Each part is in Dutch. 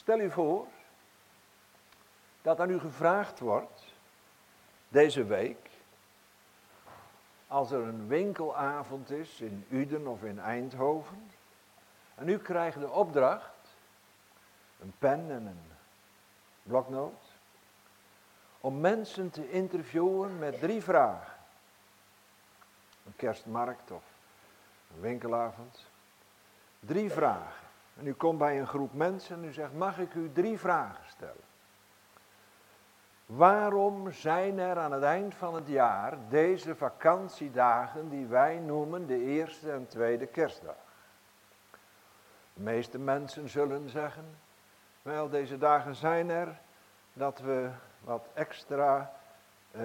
Stel u voor dat aan u gevraagd wordt deze week, als er een winkelavond is in Uden of in Eindhoven, en u krijgt de opdracht, een pen en een bloknoot, om mensen te interviewen met drie vragen. Een kerstmarkt of een winkelavond. Drie vragen. En u komt bij een groep mensen en u zegt, mag ik u drie vragen stellen? Waarom zijn er aan het eind van het jaar deze vakantiedagen die wij noemen de eerste en tweede kerstdag? De meeste mensen zullen zeggen, wel deze dagen zijn er dat we wat extra, uh,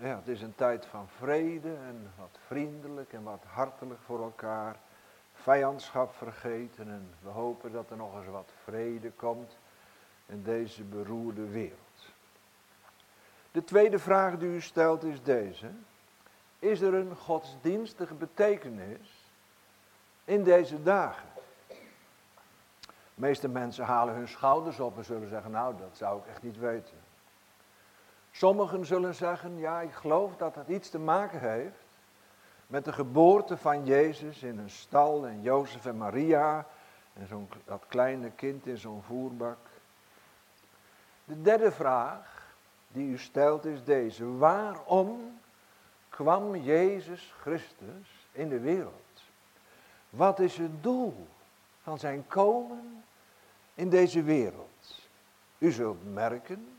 ja, het is een tijd van vrede en wat vriendelijk en wat hartelijk voor elkaar, vijandschap vergeten en we hopen dat er nog eens wat vrede komt in deze beroerde wereld. De tweede vraag die u stelt is deze. Is er een godsdienstige betekenis in deze dagen? De meeste mensen halen hun schouders op en zullen zeggen, nou dat zou ik echt niet weten. Sommigen zullen zeggen, ja ik geloof dat het iets te maken heeft met de geboorte van Jezus in een stal en Jozef en Maria en zo'n, dat kleine kind in zo'n voerbak. De derde vraag die u stelt is deze. Waarom kwam Jezus Christus in de wereld? Wat is het doel van zijn komen in deze wereld? U zult merken,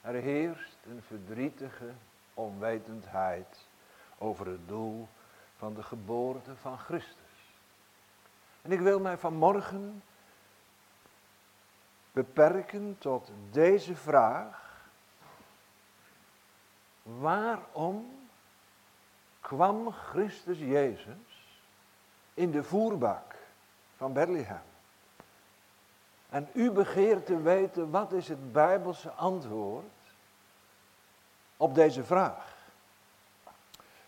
er heerst een verdrietige onwetendheid over het doel van de geboorte van Christus. En ik wil mij vanmorgen beperken tot deze vraag Waarom kwam Christus Jezus in de voerbak van Bethlehem? En u begeert te weten wat is het Bijbelse antwoord op deze vraag.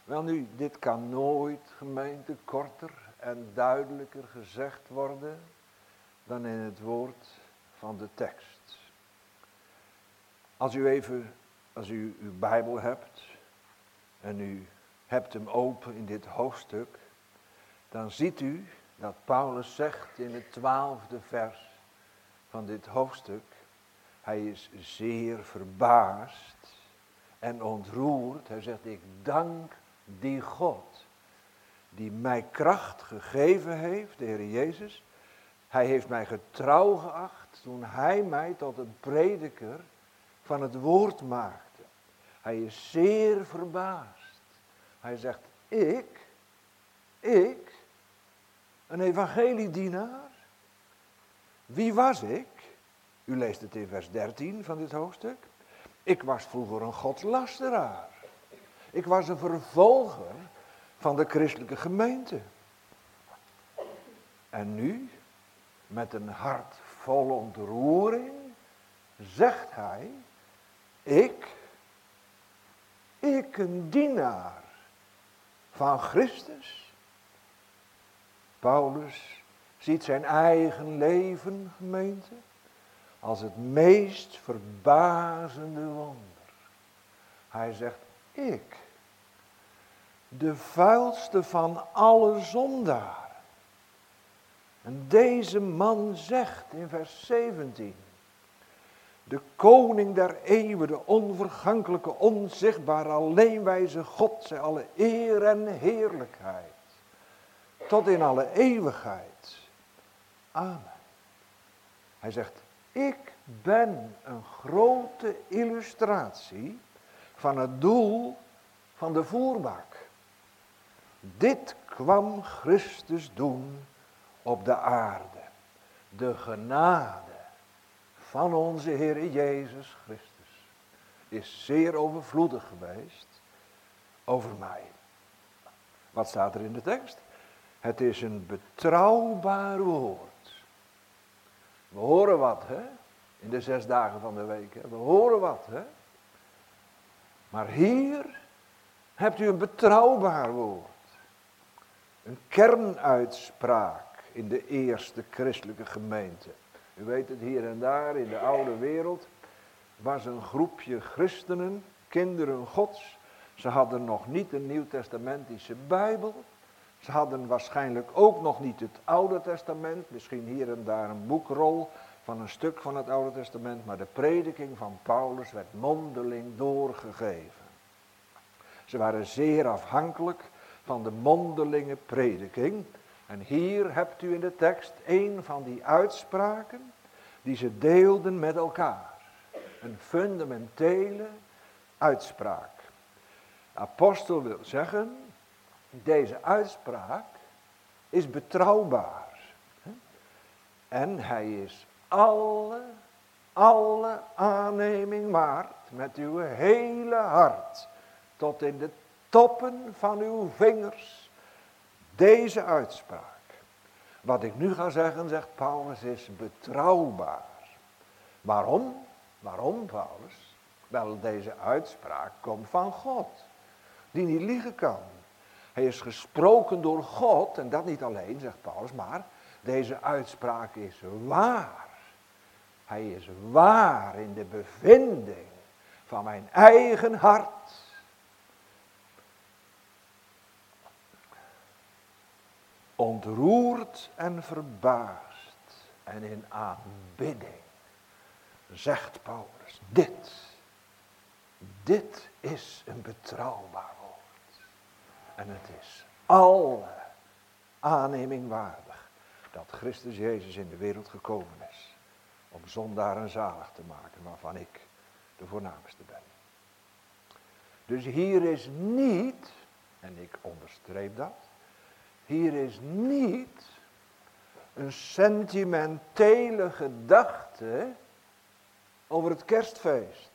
Wel nu, dit kan nooit gemeente korter en duidelijker gezegd worden dan in het woord van de tekst. Als u even als u uw Bijbel hebt en u hebt hem open in dit hoofdstuk, dan ziet u dat Paulus zegt in het twaalfde vers van dit hoofdstuk, hij is zeer verbaasd en ontroerd. Hij zegt, ik dank die God die mij kracht gegeven heeft, de Heer Jezus. Hij heeft mij getrouw geacht toen hij mij tot een prediker van het woord maakte. Hij is zeer verbaasd. Hij zegt, ik, ik, een evangeliedienaar. Wie was ik? U leest het in vers 13 van dit hoofdstuk. Ik was vroeger een godslasteraar. Ik was een vervolger van de christelijke gemeente. En nu, met een hart vol ontroering, zegt hij, ik, ik een dienaar van Christus. Paulus ziet zijn eigen leven, gemeente, als het meest verbazende wonder. Hij zegt, ik, de vuilste van alle zondaren. En deze man zegt in vers 17, de koning der eeuwen, de onvergankelijke, onzichtbare, alleenwijze God, zij alle eer en heerlijkheid. Tot in alle eeuwigheid. Amen. Hij zegt, ik ben een grote illustratie van het doel van de voerbak. Dit kwam Christus doen op de aarde. De genade van onze Heer Jezus Christus is zeer overvloedig geweest over mij. Wat staat er in de tekst? Het is een betrouwbaar woord. We horen wat, hè? In de zes dagen van de week. We horen wat, hè? Maar hier hebt u een betrouwbaar woord. Een kernuitspraak in de eerste christelijke gemeente. U weet het, hier en daar in de oude wereld was een groepje christenen, kinderen gods. Ze hadden nog niet een nieuwtestamentische Bijbel. Ze hadden waarschijnlijk ook nog niet het Oude Testament, misschien hier en daar een boekrol van een stuk van het Oude Testament, maar de prediking van Paulus werd mondeling doorgegeven. Ze waren zeer afhankelijk van de mondelinge prediking. En hier hebt u in de tekst een van die uitspraken die ze deelden met elkaar. Een fundamentele uitspraak. Apostel wil zeggen, deze uitspraak is betrouwbaar. En hij is alle, alle aanneming waard met uw hele hart. Tot in de toppen van uw vingers. Deze uitspraak. Wat ik nu ga zeggen, zegt Paulus, is betrouwbaar. Waarom? Waarom, Paulus? Wel, deze uitspraak komt van God, die niet liegen kan. Hij is gesproken door God, en dat niet alleen, zegt Paulus, maar deze uitspraak is waar. Hij is waar in de bevinding van mijn eigen hart. Ontroerd en verbaasd en in aanbidding zegt Paulus, dit, dit is een betrouwbaar woord. En het is alle aanneming waardig dat Christus Jezus in de wereld gekomen is om zondaren zalig te maken, waarvan ik de voornaamste ben. Dus hier is niet, en ik onderstreep dat, hier is niet een sentimentele gedachte over het kerstfeest.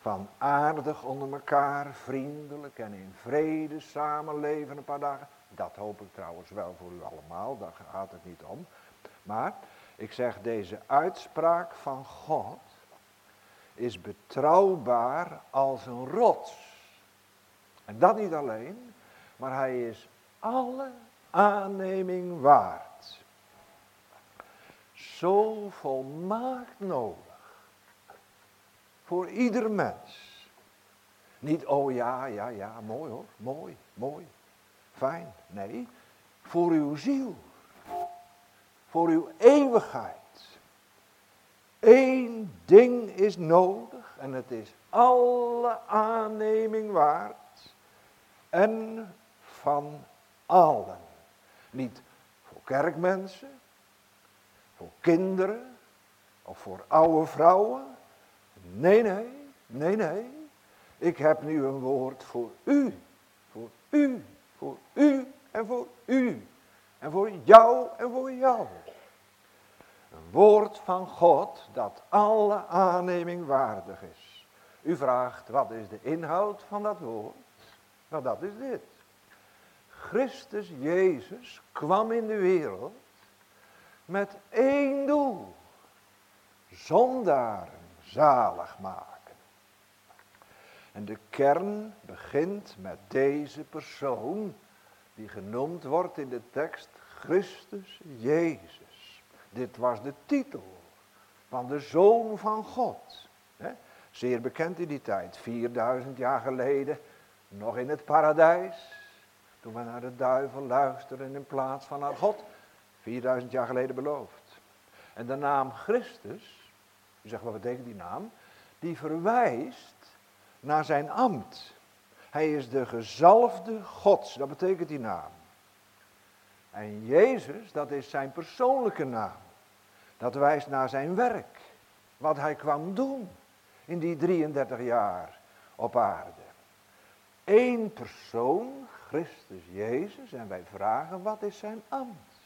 Van aardig onder elkaar, vriendelijk en in vrede samenleven een paar dagen. Dat hoop ik trouwens wel voor u allemaal, daar gaat het niet om. Maar ik zeg, deze uitspraak van God is betrouwbaar als een rots. En dat niet alleen, maar hij is alle aanneming waard. Zo volmaakt nodig voor ieder mens. Niet, oh ja, ja, ja, mooi hoor, mooi, mooi, fijn. Nee, voor uw ziel. Voor uw eeuwigheid. Eén ding is nodig en het is alle aanneming waard. En van allen. Niet voor kerkmensen, voor kinderen of voor oude vrouwen Nee, nee, nee, nee. Ik heb nu een woord voor u. Voor u, voor u en voor u. En voor jou en voor jou. Een woord van God dat alle aanneming waardig is. U vraagt, wat is de inhoud van dat woord? Nou, dat is dit. Christus Jezus kwam in de wereld met één doel. Zondaren zalig maken. En de kern begint met deze persoon, die genoemd wordt in de tekst Christus Jezus. Dit was de titel van de Zoon van God. Zeer bekend in die tijd, 4000 jaar geleden, nog in het paradijs. Toen we naar de duivel luisteren in plaats van naar God. 4000 jaar geleden beloofd. En de naam Christus u zegt, wat betekent die naam? Die verwijst naar zijn ambt. Hij is de gezalfde gods, dat betekent die naam. En Jezus, dat is zijn persoonlijke naam. Dat wijst naar zijn werk. Wat hij kwam doen in die 33 jaar op aarde. Eén persoon, Christus Jezus, en wij vragen wat is zijn ambt.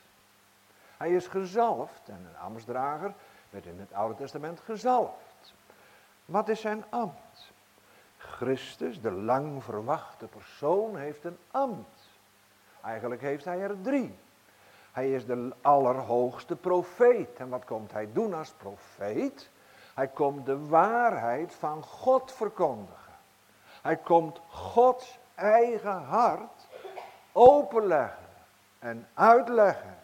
Hij is gezalfd en een ambtsdrager werd in het Oude Testament gezalfd. Wat is zijn ambt? Christus, de lang verwachte persoon, heeft een ambt. Eigenlijk heeft hij er drie. Hij is de allerhoogste profeet. En wat komt hij doen als profeet? Hij komt de waarheid van God verkondigen. Hij komt Gods eigen hart openleggen en uitleggen.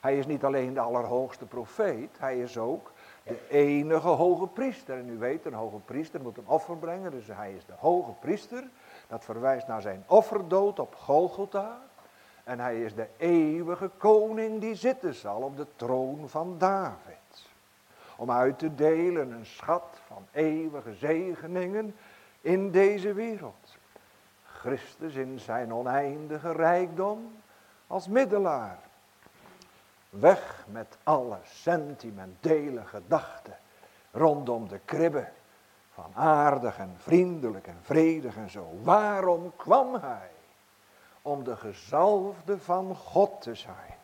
Hij is niet alleen de allerhoogste profeet, hij is ook de enige hoge priester. En u weet, een hoge priester moet een offer brengen, dus hij is de hoge priester. Dat verwijst naar zijn offerdood op Golgotha. En hij is de eeuwige koning die zitten zal op de troon van David. Om uit te delen een schat van eeuwige zegeningen in deze wereld. Christus in zijn oneindige rijkdom als middelaar. Weg met alle sentimentele gedachten rondom de kribbe van aardig en vriendelijk en vredig en zo. Waarom kwam hij? Om de gezalfde van God te zijn.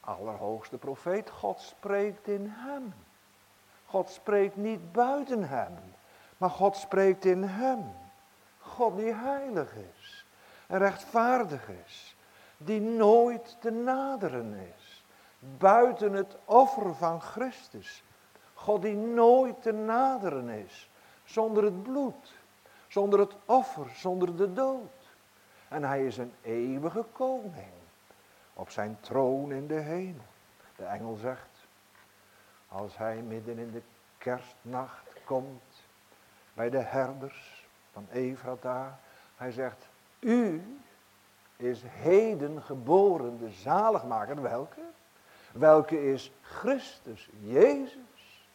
Allerhoogste profeet, God spreekt in hem. God spreekt niet buiten hem, maar God spreekt in hem. God die heilig is en rechtvaardig is, die nooit te naderen is, buiten het offer van Christus. God die nooit te naderen is, zonder het bloed, zonder het offer, zonder de dood. En hij is een eeuwige koning op zijn troon in de hemel. De engel zegt, als hij midden in de kerstnacht komt bij de herders van Efrata, hij zegt, u is heden geboren de zaligmaker. Welke? Welke is Christus, Jezus,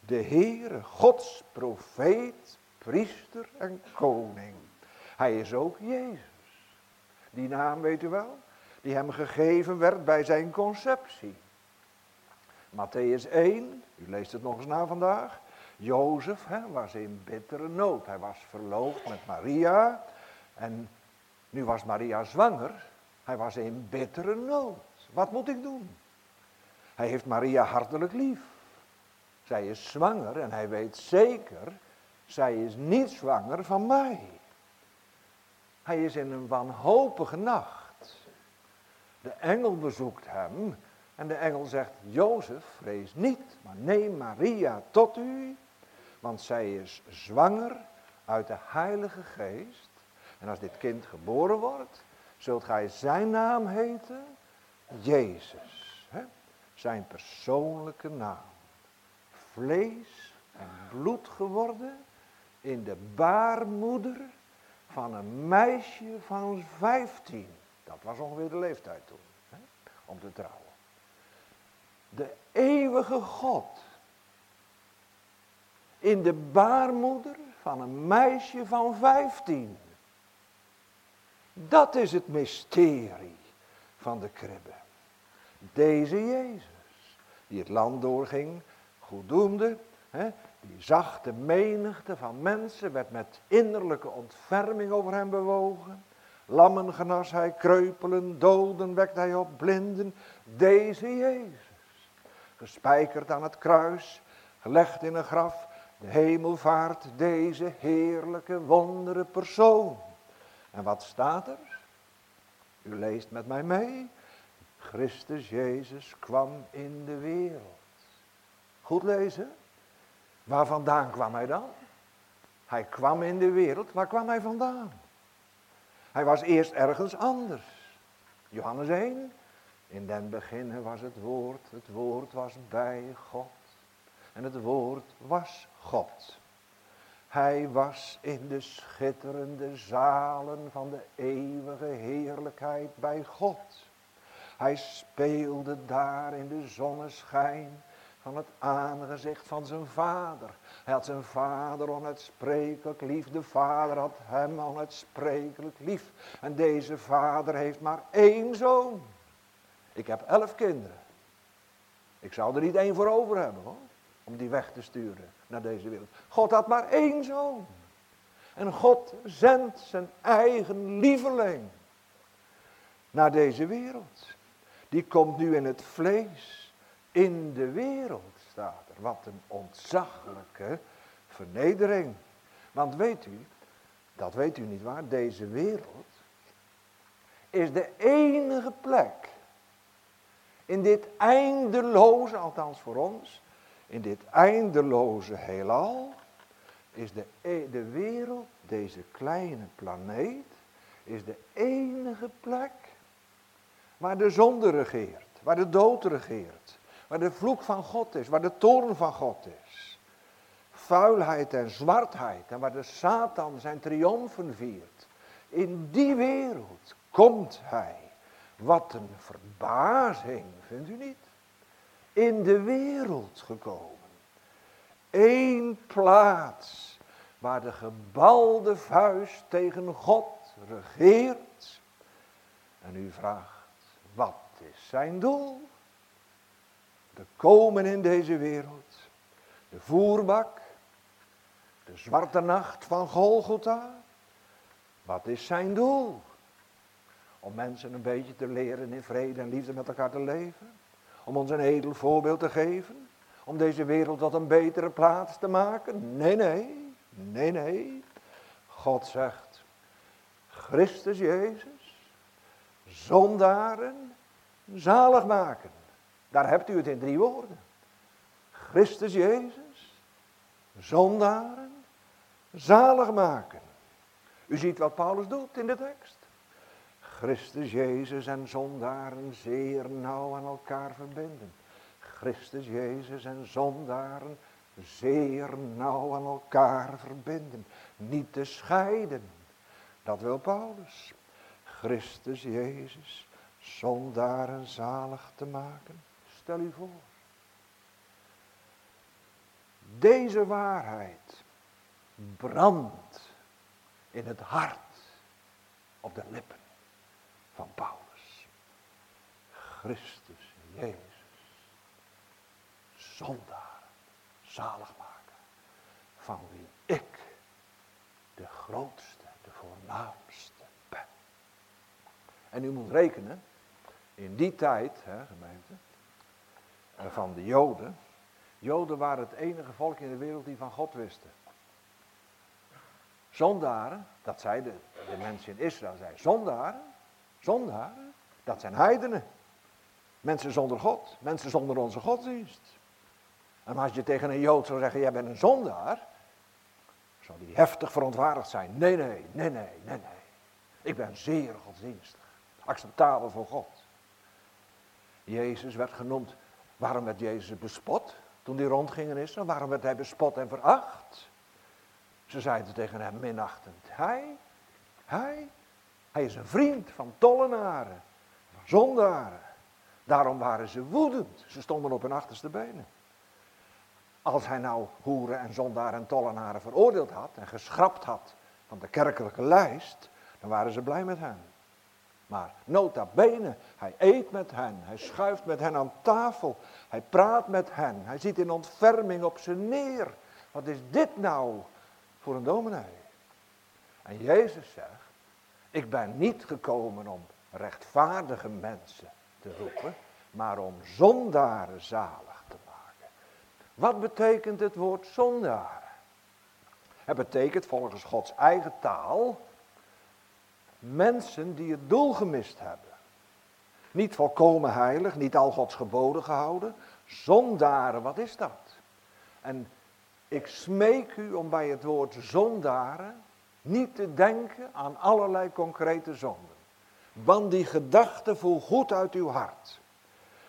de Heere, Gods profeet, priester en koning. Hij is ook Jezus. Die naam weet u wel? Die hem gegeven werd bij zijn conceptie. Matthäus 1, u leest het nog eens na vandaag. Jozef hè, was in bittere nood. Hij was verloofd met Maria. En nu was Maria zwanger. Hij was in bittere nood. Wat moet ik doen? Hij heeft Maria hartelijk lief. Zij is zwanger en hij weet zeker, zij is niet zwanger van mij. Hij is in een wanhopige nacht. De engel bezoekt hem en de engel zegt, Jozef, vrees niet, maar neem Maria tot u, want zij is zwanger uit de Heilige Geest. En als dit kind geboren wordt, zult gij zijn naam heten, Jezus. Hè? Zijn persoonlijke naam. Vlees en bloed geworden in de baarmoeder van een meisje van 15. Dat was ongeveer de leeftijd toen, hè? om te trouwen. De eeuwige God. In de baarmoeder van een meisje van 15. Dat is het mysterie van de kribbe. Deze Jezus, die het land doorging, goed doemde, hè, die zag de menigte van mensen, werd met innerlijke ontferming over hem bewogen. Lammen genas hij, kreupelen, doden wekte hij op, blinden. Deze Jezus, gespijkerd aan het kruis, gelegd in een graf, de hemelvaart, deze heerlijke, wondere persoon. En wat staat er? U leest met mij mee. Christus Jezus kwam in de wereld. Goed lezen. Waar vandaan kwam hij dan? Hij kwam in de wereld. Waar kwam hij vandaan? Hij was eerst ergens anders. Johannes 1. In den beginnen was het woord. Het woord was bij God. En het woord was God. Hij was in de schitterende zalen van de eeuwige heerlijkheid bij God. Hij speelde daar in de zonneschijn van het aangezicht van zijn vader. Hij had zijn vader onuitsprekelijk lief. De vader had hem onuitsprekelijk lief. En deze vader heeft maar één zoon. Ik heb elf kinderen. Ik zou er niet één voor over hebben hoor. Om die weg te sturen naar deze wereld. God had maar één zoon. En God zendt zijn eigen lieveling naar deze wereld. Die komt nu in het vlees, in de wereld staat er. Wat een ontzaglijke vernedering. Want weet u, dat weet u niet waar, deze wereld is de enige plek in dit eindeloze, althans voor ons, in dit eindeloze heelal is de, e, de wereld, deze kleine planeet, is de enige plek waar de zonde regeert, waar de dood regeert, waar de vloek van God is, waar de toorn van God is. Vuilheid en zwartheid en waar de Satan zijn triomfen viert. In die wereld komt hij. Wat een verbazing, vindt u niet? In de wereld gekomen. Eén plaats waar de gebalde vuist tegen God regeert. En u vraagt, wat is zijn doel? De komen in deze wereld, de voerbak, de zwarte nacht van Golgotha. Wat is zijn doel? Om mensen een beetje te leren in vrede en liefde met elkaar te leven. Om ons een edel voorbeeld te geven. Om deze wereld tot een betere plaats te maken. Nee, nee, nee, nee. God zegt, Christus Jezus, zondaren, zalig maken. Daar hebt u het in drie woorden. Christus Jezus, zondaren, zalig maken. U ziet wat Paulus doet in de tekst. Christus Jezus en zondaren zeer nauw aan elkaar verbinden. Christus Jezus en zondaren zeer nauw aan elkaar verbinden. Niet te scheiden. Dat wil Paulus. Christus Jezus zondaren zalig te maken. Stel u voor. Deze waarheid brandt in het hart, op de lippen van Paulus. Christus Jezus, zondaar, zalig maken, van wie ik de grootste, de voornaamste ben. En u moet rekenen, in die tijd, hè, gemeente, eh, van de Joden. Joden waren het enige volk in de wereld die van God wisten. Zondaren, dat zeiden de mensen in Israël, zeiden zondaren, zondaren, dat zijn heidenen. Mensen zonder God, mensen zonder onze godsdienst. En als je tegen een Jood zou zeggen, jij bent een zondaar, zou die heftig verontwaardigd zijn. Nee, nee, nee, nee, nee, nee. Ik ben zeer godsdienstig, acceptabel voor God. Jezus werd genoemd, waarom werd Jezus bespot toen hij rondging in Israël? Waarom werd hij bespot en veracht? Ze zeiden tegen hem minachtend, hij, hij, hij is een vriend van tollenaren, van zondaren. Daarom waren ze woedend, ze stonden op hun achterste benen. Als hij nou hoeren en zondaren en tollenaren veroordeeld had en geschrapt had van de kerkelijke lijst, dan waren ze blij met hem. Maar nota bene, hij eet met hen, hij schuift met hen aan tafel, hij praat met hen, hij ziet in ontferming op ze neer. Wat is dit nou? voor een dominee. En Jezus zegt, ik ben niet gekomen om rechtvaardige mensen te roepen, maar om zondaren zalig te maken. Wat betekent het woord zondaren? Het betekent volgens Gods eigen taal mensen die het doel gemist hebben. Niet volkomen heilig, niet al Gods geboden gehouden. Zondaren, wat is dat? En ik smeek u om bij het woord zondaren niet te denken aan allerlei concrete zonden. Want die gedachte voelt goed uit uw hart.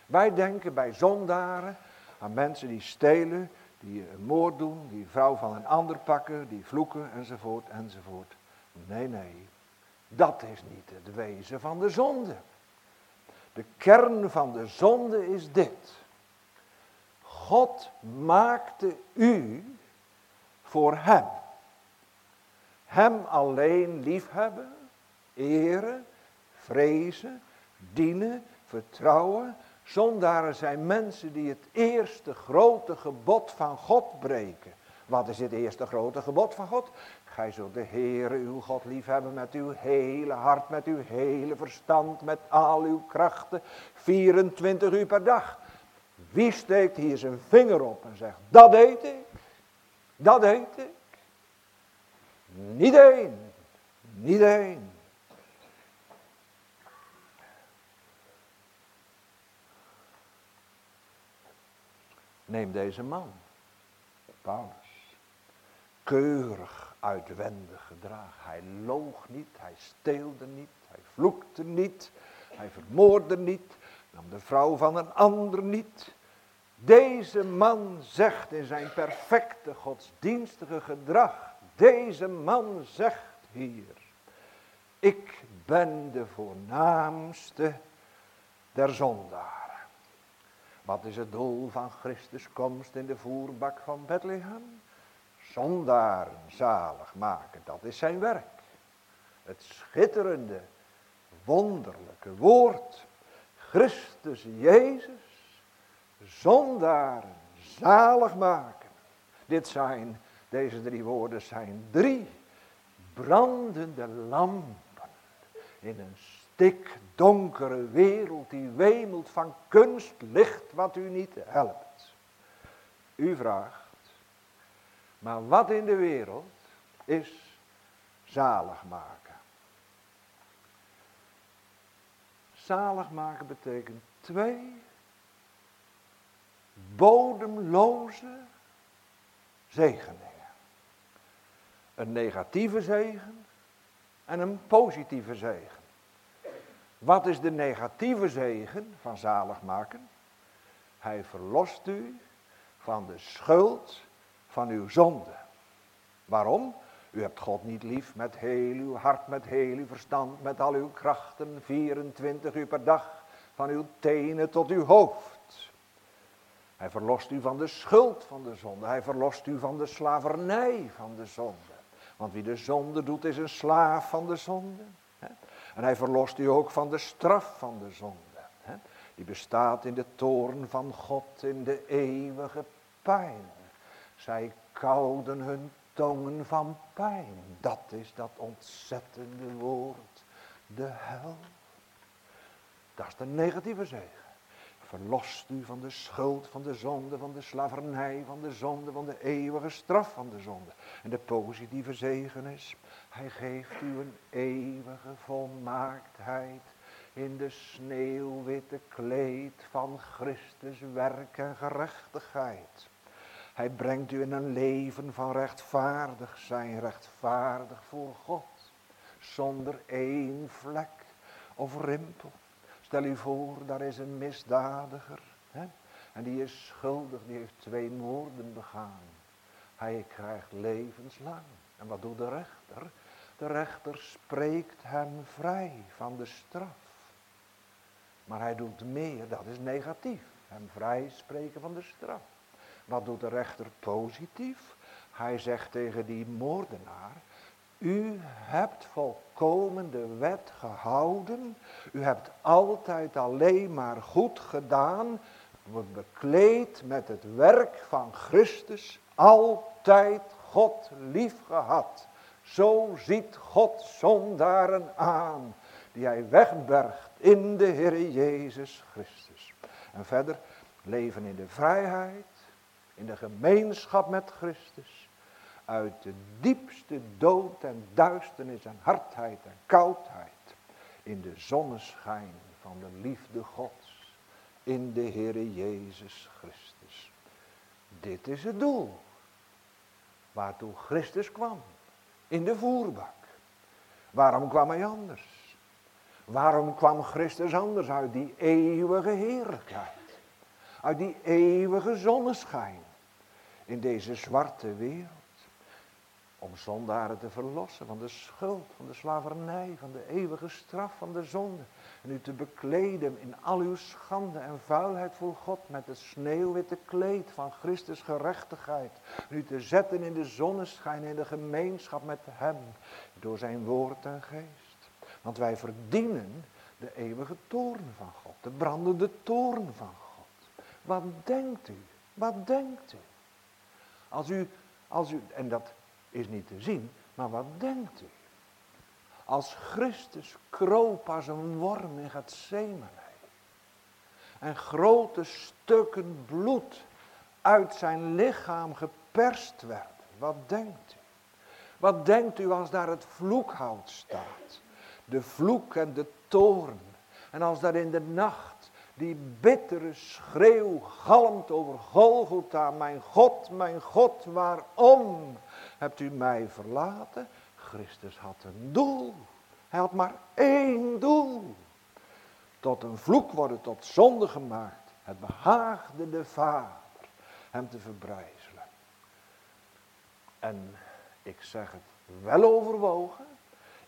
Wij denken bij zondaren aan mensen die stelen, die een moord doen, die vrouw van een ander pakken, die vloeken enzovoort enzovoort. Nee, nee, dat is niet het wezen van de zonde. De kern van de zonde is dit. God maakte u voor Hem. Hem alleen liefhebben, eren, vrezen, dienen, vertrouwen. Zondaren zijn mensen die het eerste grote gebod van God breken. Wat is het eerste grote gebod van God? Gij zult de Heere uw God liefhebben met uw hele hart, met uw hele verstand, met al uw krachten, 24 uur per dag. Wie steekt hier zijn vinger op en zegt, dat deed ik? Dat deed ik. Niet één. Niet één. Neem deze man, Paulus. Keurig uitwendig gedrag. Hij loog niet, hij steelde niet, hij vloekte niet, Hij vermoordde niet, nam de vrouw van een ander niet. Deze man zegt in zijn perfecte godsdienstige gedrag, deze man zegt hier, ik ben de voornaamste der zondaren. Wat is het doel van Christus komst in de voerbak van Bethlehem? Zondaren zalig maken, dat is zijn werk. Het schitterende, wonderlijke woord. Christus Jezus, zondaren zalig maken. Dit zijn, deze drie woorden zijn drie brandende lampen in een stikdonkere wereld die wemelt van kunstlicht wat u niet helpt. U vraagt, maar wat in de wereld is zalig maken? Zalig maken betekent twee bodemloze zegeningen. Een negatieve zegen en een positieve zegen. Wat is de negatieve zegen van zalig maken? Hij verlost u van de schuld van uw zonde. Waarom? U hebt God niet lief met heel uw hart, met heel uw verstand, met al uw krachten, 24 uur per dag, van uw tenen tot uw hoofd. Hij verlost u van de schuld van de zonde. Hij verlost u van de slavernij van de zonde. Want wie de zonde doet is een slaaf van de zonde. En hij verlost u ook van de straf van de zonde. Die bestaat in de toorn van God, in de eeuwige pijn. Zij kouden hun tongen van pijn. Dat is dat ontzettende woord, de hel. Dat is de negatieve zegen. Verlost u van de schuld, van de zonde, van de slavernij, van de zonde, van de eeuwige straf van de zonde. En de positieve zegen is, hij geeft u een eeuwige volmaaktheid in de sneeuwwitte kleed van Christus werk en gerechtigheid. Hij brengt u in een leven van rechtvaardig zijn, rechtvaardig voor God, zonder één vlek of rimpel. Stel u voor, daar is een misdadiger. Hè? En die is schuldig, die heeft twee moorden begaan. Hij krijgt levenslang. En wat doet de rechter? De rechter spreekt hem vrij van de straf. Maar hij doet meer, dat is negatief. Hem vrij spreken van de straf. Wat doet de rechter positief? Hij zegt tegen die moordenaar, u hebt volkomen de wet gehouden. U hebt altijd alleen maar goed gedaan. Bekleed met het werk van Christus. Altijd God lief gehad. Zo ziet God zondaren aan. Die hij wegbergt in de Heer Jezus Christus. En verder leven in de vrijheid. In de gemeenschap met Christus uit de diepste dood en duisternis en hardheid en koudheid in de zonneschijn van de liefde Gods in de Heere Jezus Christus. Dit is het doel waartoe Christus kwam in de voerbak. Waarom kwam hij anders? Waarom kwam Christus anders uit die eeuwige heerlijkheid? Uit die eeuwige zonneschijn in deze zwarte wereld? Om zondaren te verlossen van de schuld, van de slavernij, van de eeuwige straf van de zonde. En u te bekleden in al uw schande en vuilheid voor God met het sneeuwwitte kleed van Christus gerechtigheid. En u te zetten in de zonneschijn, in de gemeenschap met Hem, door zijn woord en geest. Want wij verdienen de eeuwige toorn van God, de brandende toorn van God. Wat denkt u? Wat denkt u? Als u, als u, en dat is niet te zien, maar wat denkt u? Als Christus kroop als een worm in Gethsemane en grote stukken bloed uit zijn lichaam geperst werden, wat denkt u? Wat denkt u als daar het vloekhout staat? De vloek en de toorn. En als daar in de nacht die bittere schreeuw galmt over Golgotha. Mijn God, mijn God, waarom hebt u mij verlaten? Christus had een doel. Hij had maar één doel. tot een vloek worden, tot zonde gemaakt. Het behaagde de Vader hem te verbrijzelen. En ik zeg het wel overwogen.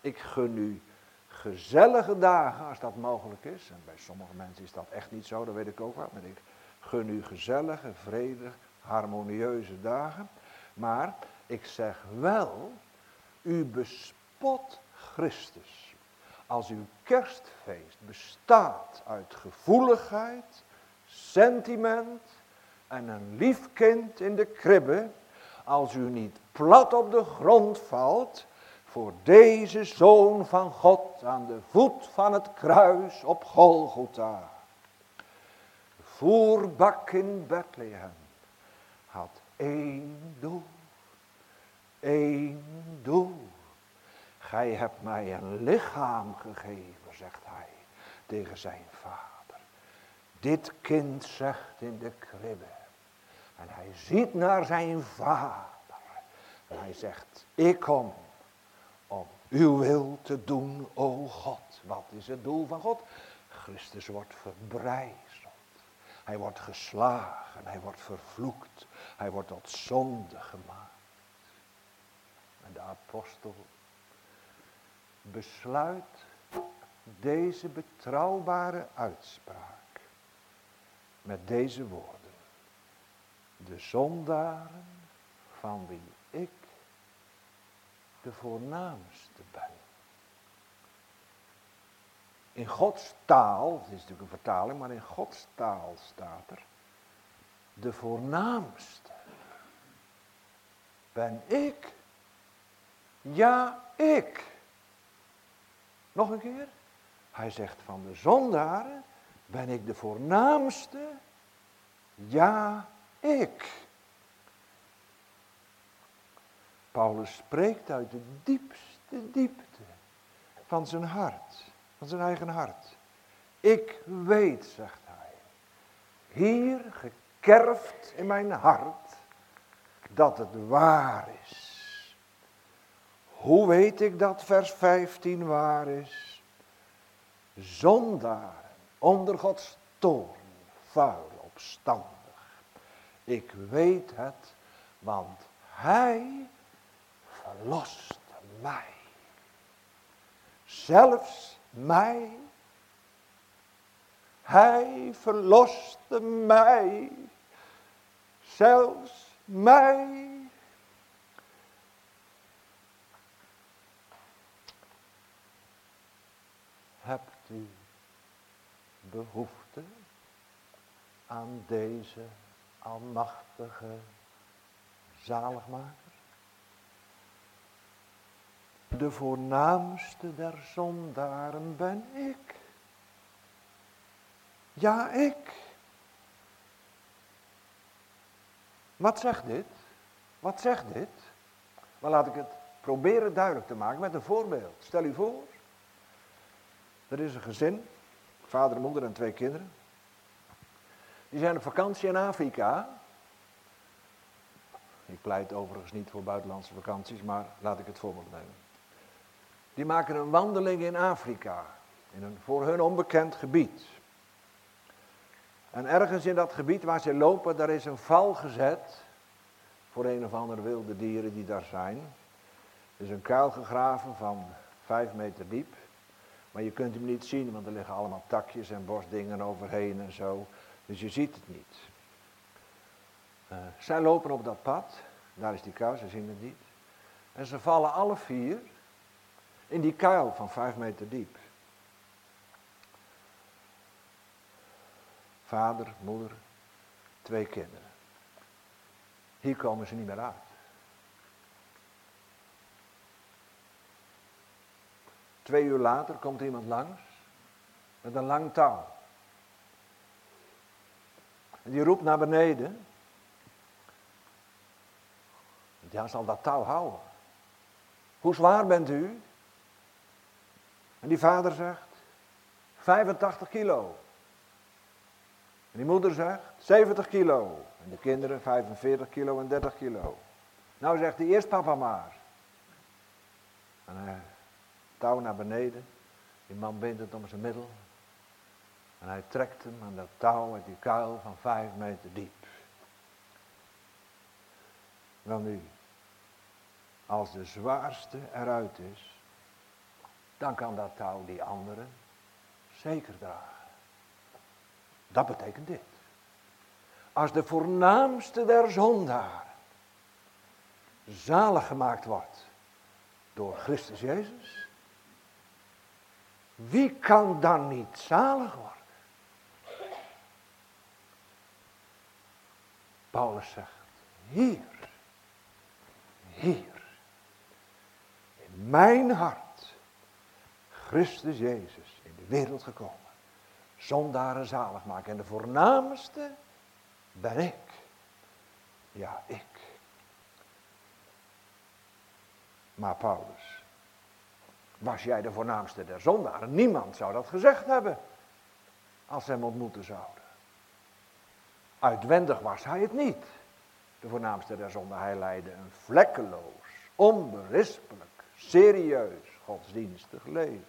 Ik gun u gezellige dagen, als dat mogelijk is. En bij sommige mensen is dat echt niet zo, dat weet ik ook wel. Maar ik gun u gezellige, vredig, harmonieuze dagen. Maar ik zeg wel, u bespot Christus. Als uw kerstfeest bestaat uit gevoeligheid, sentiment en een lief kind in de kribbe, als u niet plat op de grond valt voor deze zoon van God aan de voet van het kruis op Golgotha. Voerbak in Bethlehem had één doel. Eén doel. Gij hebt mij een lichaam gegeven, zegt hij tegen zijn vader. Dit kind zegt in de kribbe. En hij ziet naar zijn vader. En hij zegt, ik kom om uw wil te doen, o God. Wat is het doel van God? Christus wordt verbrijzeld. Hij wordt geslagen, hij wordt vervloekt, hij wordt tot zonde gemaakt. De apostel besluit deze betrouwbare uitspraak met deze woorden. De zondaren van wie ik de voornaamste ben. In Gods taal, het is natuurlijk een vertaling, maar in Gods taal staat er, de voornaamste ben ik. Ja, ik. Nog een keer. Hij zegt van de zondaren ben ik de voornaamste. Ja, ik. Paulus spreekt uit de diepste diepte van zijn hart, van zijn eigen hart. Ik weet, zegt hij, hier gekerfd in mijn hart, dat het waar is. Hoe weet ik dat vers 15 waar is? Zondaren onder Gods toorn, vuil, opstandig. Ik weet het, want Hij verloste mij. Zelfs mij. Hij verloste mij. Zelfs mij. Hebt u behoefte aan deze almachtige zaligmaker? De voornaamste der zondaren ben ik. Ja, ik. Wat zegt dit? Wat zegt dit? Maar laat ik het proberen duidelijk te maken met een voorbeeld. Stel u voor, er is een gezin, vader, moeder en twee kinderen. Die zijn op vakantie in Afrika. Ik pleit overigens niet voor buitenlandse vakanties, maar laat ik het voorbeeld nemen. Die maken een wandeling in Afrika, in een voor hun onbekend gebied. En ergens in dat gebied waar ze lopen, daar is een val gezet voor een of andere wilde dieren die daar zijn. Er is een kuil gegraven van vijf meter diep. Maar je kunt hem niet zien, want er liggen allemaal takjes en bosdingen overheen en zo. Dus je ziet het niet. Uh, zij lopen op dat pad, daar is die kuil, ze zien het niet. En ze vallen alle vier in die kuil van vijf meter diep. Vader, moeder, twee kinderen. Hier komen ze niet meer uit. Twee uur later komt iemand langs met een lang touw. En die roept naar beneden. Ja, zal dat touw houden. Hoe zwaar bent u? En die vader zegt, 85 kilo. En die moeder zegt, 70 kilo. En de kinderen 45 kilo en 30 kilo. Nou zegt hij, eerst papa maar. En hij touw naar beneden. Die man bindt het om zijn middel. En hij trekt hem aan dat touw uit die kuil van vijf meter diep. Wel nu, als de zwaarste eruit is, dan kan dat touw die anderen zeker dragen. Dat betekent dit. Als de voornaamste der zondaren zalig gemaakt wordt door Christus Jezus, wie kan dan niet zalig worden? Paulus zegt, hier, hier, in mijn hart, Christus Jezus in de wereld gekomen, zondaren zalig maken. En de voornaamste ben ik. Ja, ik. Maar Paulus, was jij de voornaamste der zondaren? Niemand zou dat gezegd hebben als ze hem ontmoeten zouden. Uitwendig was hij het niet. De voornaamste der zonde. Hij leidde een vlekkeloos, onberispelijk, serieus, godsdienstig leven.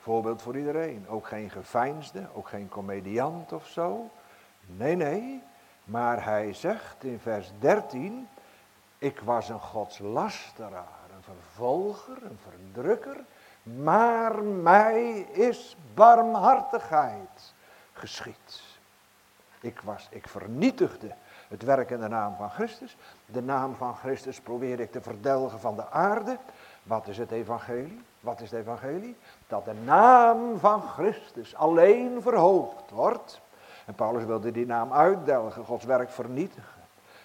Voorbeeld voor iedereen. Ook geen geveinsde, ook geen comediant of zo. Nee, nee. Maar hij zegt in vers 13, ik was een godslasteraar, vervolger, een verdrukker, maar mij is barmhartigheid geschied. Ik, was, ik vernietigde het werk in de naam van Christus. De naam van Christus probeerde ik te verdelgen van de aarde. Wat is het evangelie? Wat is het evangelie? Dat de naam van Christus alleen verhoogd wordt. En Paulus wilde die naam uitdelgen, Gods werk vernietigen.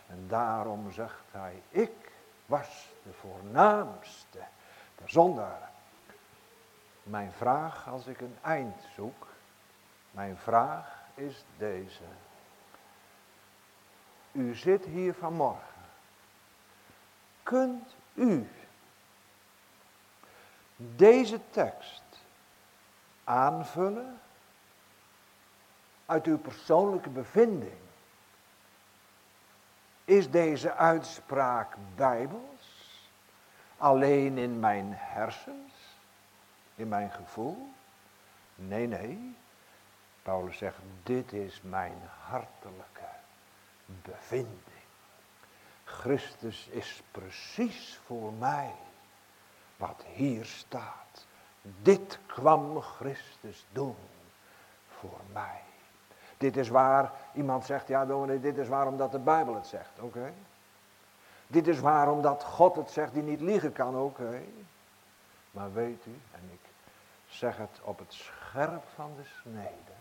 En daarom zegt hij, ik was de voornaamste zondaren. Mijn vraag als ik een eind zoek, mijn vraag is deze. U zit hier vanmorgen. Kunt u deze tekst aanvullen uit uw persoonlijke bevinding? Is deze uitspraak bijbels? Alleen in mijn hersens? In mijn gevoel? Nee, nee. Paulus zegt, dit is mijn hartelijke bevinding. Christus is precies voor mij wat hier staat. Dit kwam Christus doen voor mij. Dit is waar, iemand zegt, ja dominee, dit is waar omdat de Bijbel het zegt, oké. Dit is waar omdat God het zegt die niet liegen kan, oké. Maar weet u, en ik zeg het op het scherp van de snede.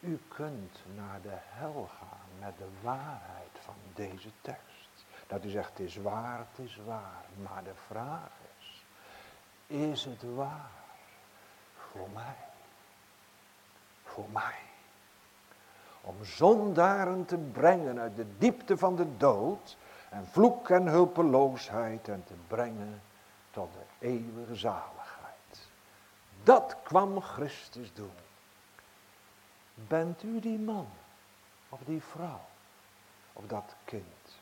U kunt naar de hel gaan met de waarheid van deze tekst. Dat u zegt, het is waar, het is waar. Maar de vraag is, is het waar voor mij? Voor mij. Om zondaren te brengen uit de diepte van de dood en vloek en hulpeloosheid en te brengen tot de eeuwige zaligheid. Dat kwam Christus doen. Bent u die man of die vrouw of dat kind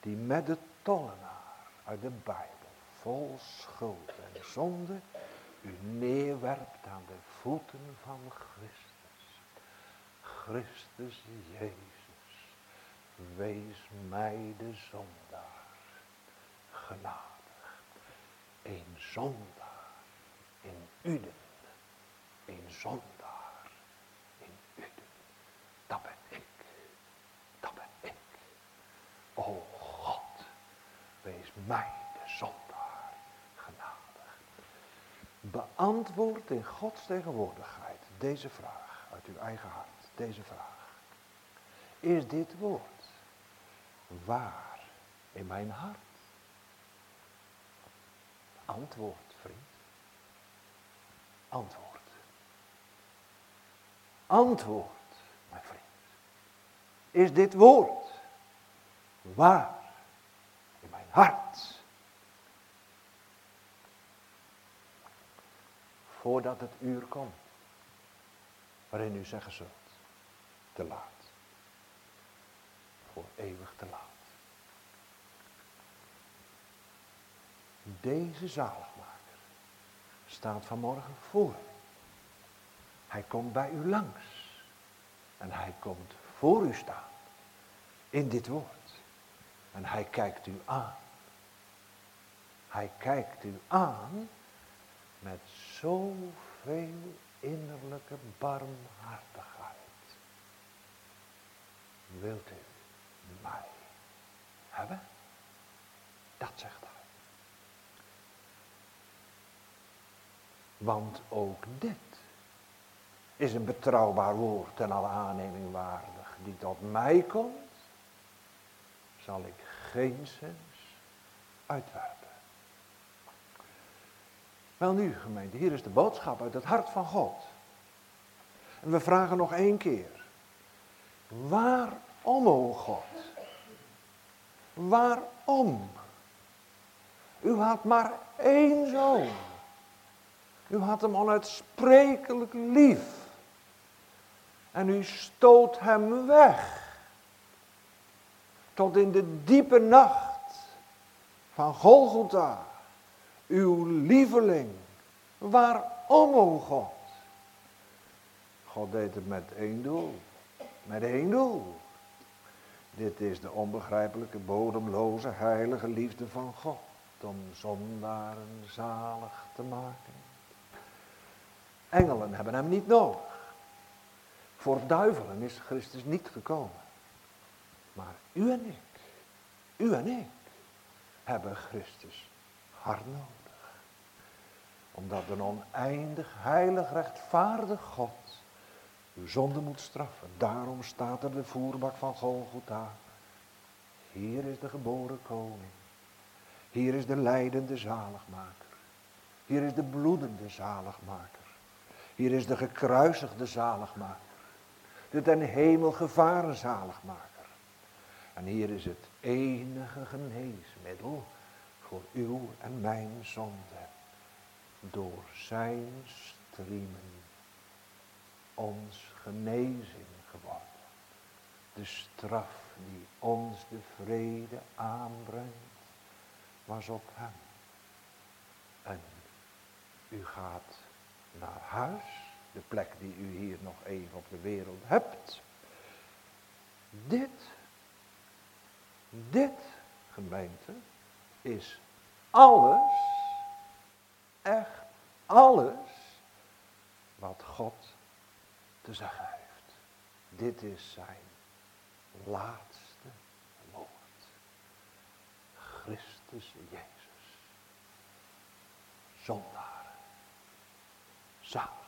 die met de tollenaar uit de Bijbel vol schuld en zonde u neerwerpt aan de voeten van Christus. Christus Jezus, wees mij de zondaar genadig. Een zondaar in Uden, een zondaar O God, wees mij de zondaar genadig. Beantwoord in Gods tegenwoordigheid deze vraag uit uw eigen hart. Deze vraag. Is dit woord waar in mijn hart? Antwoord, vriend. Antwoord. Antwoord, mijn vriend. Is dit woord waar in mijn hart. Voordat het uur komt, waarin u zeggen zult, te laat. Voor eeuwig te laat. Deze zaligmaker staat vanmorgen voor. Hij komt bij u langs. En hij komt voor u staan. In dit woord. En hij kijkt u aan. Hij kijkt u aan met zoveel innerlijke barmhartigheid. Wilt u hebben? Dat zegt hij. Want ook dit is een betrouwbaar woord en alle aanneming waardig. Die tot mij komt, zal ik geen zins uitwerpen. Wel nu, gemeente, hier is de boodschap uit het hart van God. En we vragen nog één keer. Waarom, o God? Waarom? U had maar één zoon. U had hem onuitsprekelijk lief. En u stoot hem weg. Tot in de diepe nacht van Golgotha. Uw lieveling. Waarom, o God? God deed het met één doel. Met één doel. Dit is de onbegrijpelijke, bodemloze, heilige liefde van God. Om zondaren zalig te maken. Engelen hebben hem niet nodig. Voor duivelen is Christus niet gekomen. Maar u en ik, u en ik, hebben Christus hard nodig. Omdat een oneindig, heilig, rechtvaardig God uw zonde moet straffen. Daarom staat er de voerbak van Golgotha. Hier is de geboren koning. Hier is de lijdende zaligmaker. Hier is de bloedende zaligmaker. Hier is de gekruisigde zaligmaker. De ten hemel gevaren zaligmaker. En hier is het enige geneesmiddel voor uw en mijn zonde. Door zijn striemen ons genezing geworden. De straf die ons de vrede aanbrengt, was op hem. En u gaat naar huis, de plek die u hier nog even op de wereld hebt. Dit, dit gemeente, is alles, echt alles, wat God te zeggen heeft. Dit is zijn laatste woord. Christus Jezus. Zondaar. Zalig.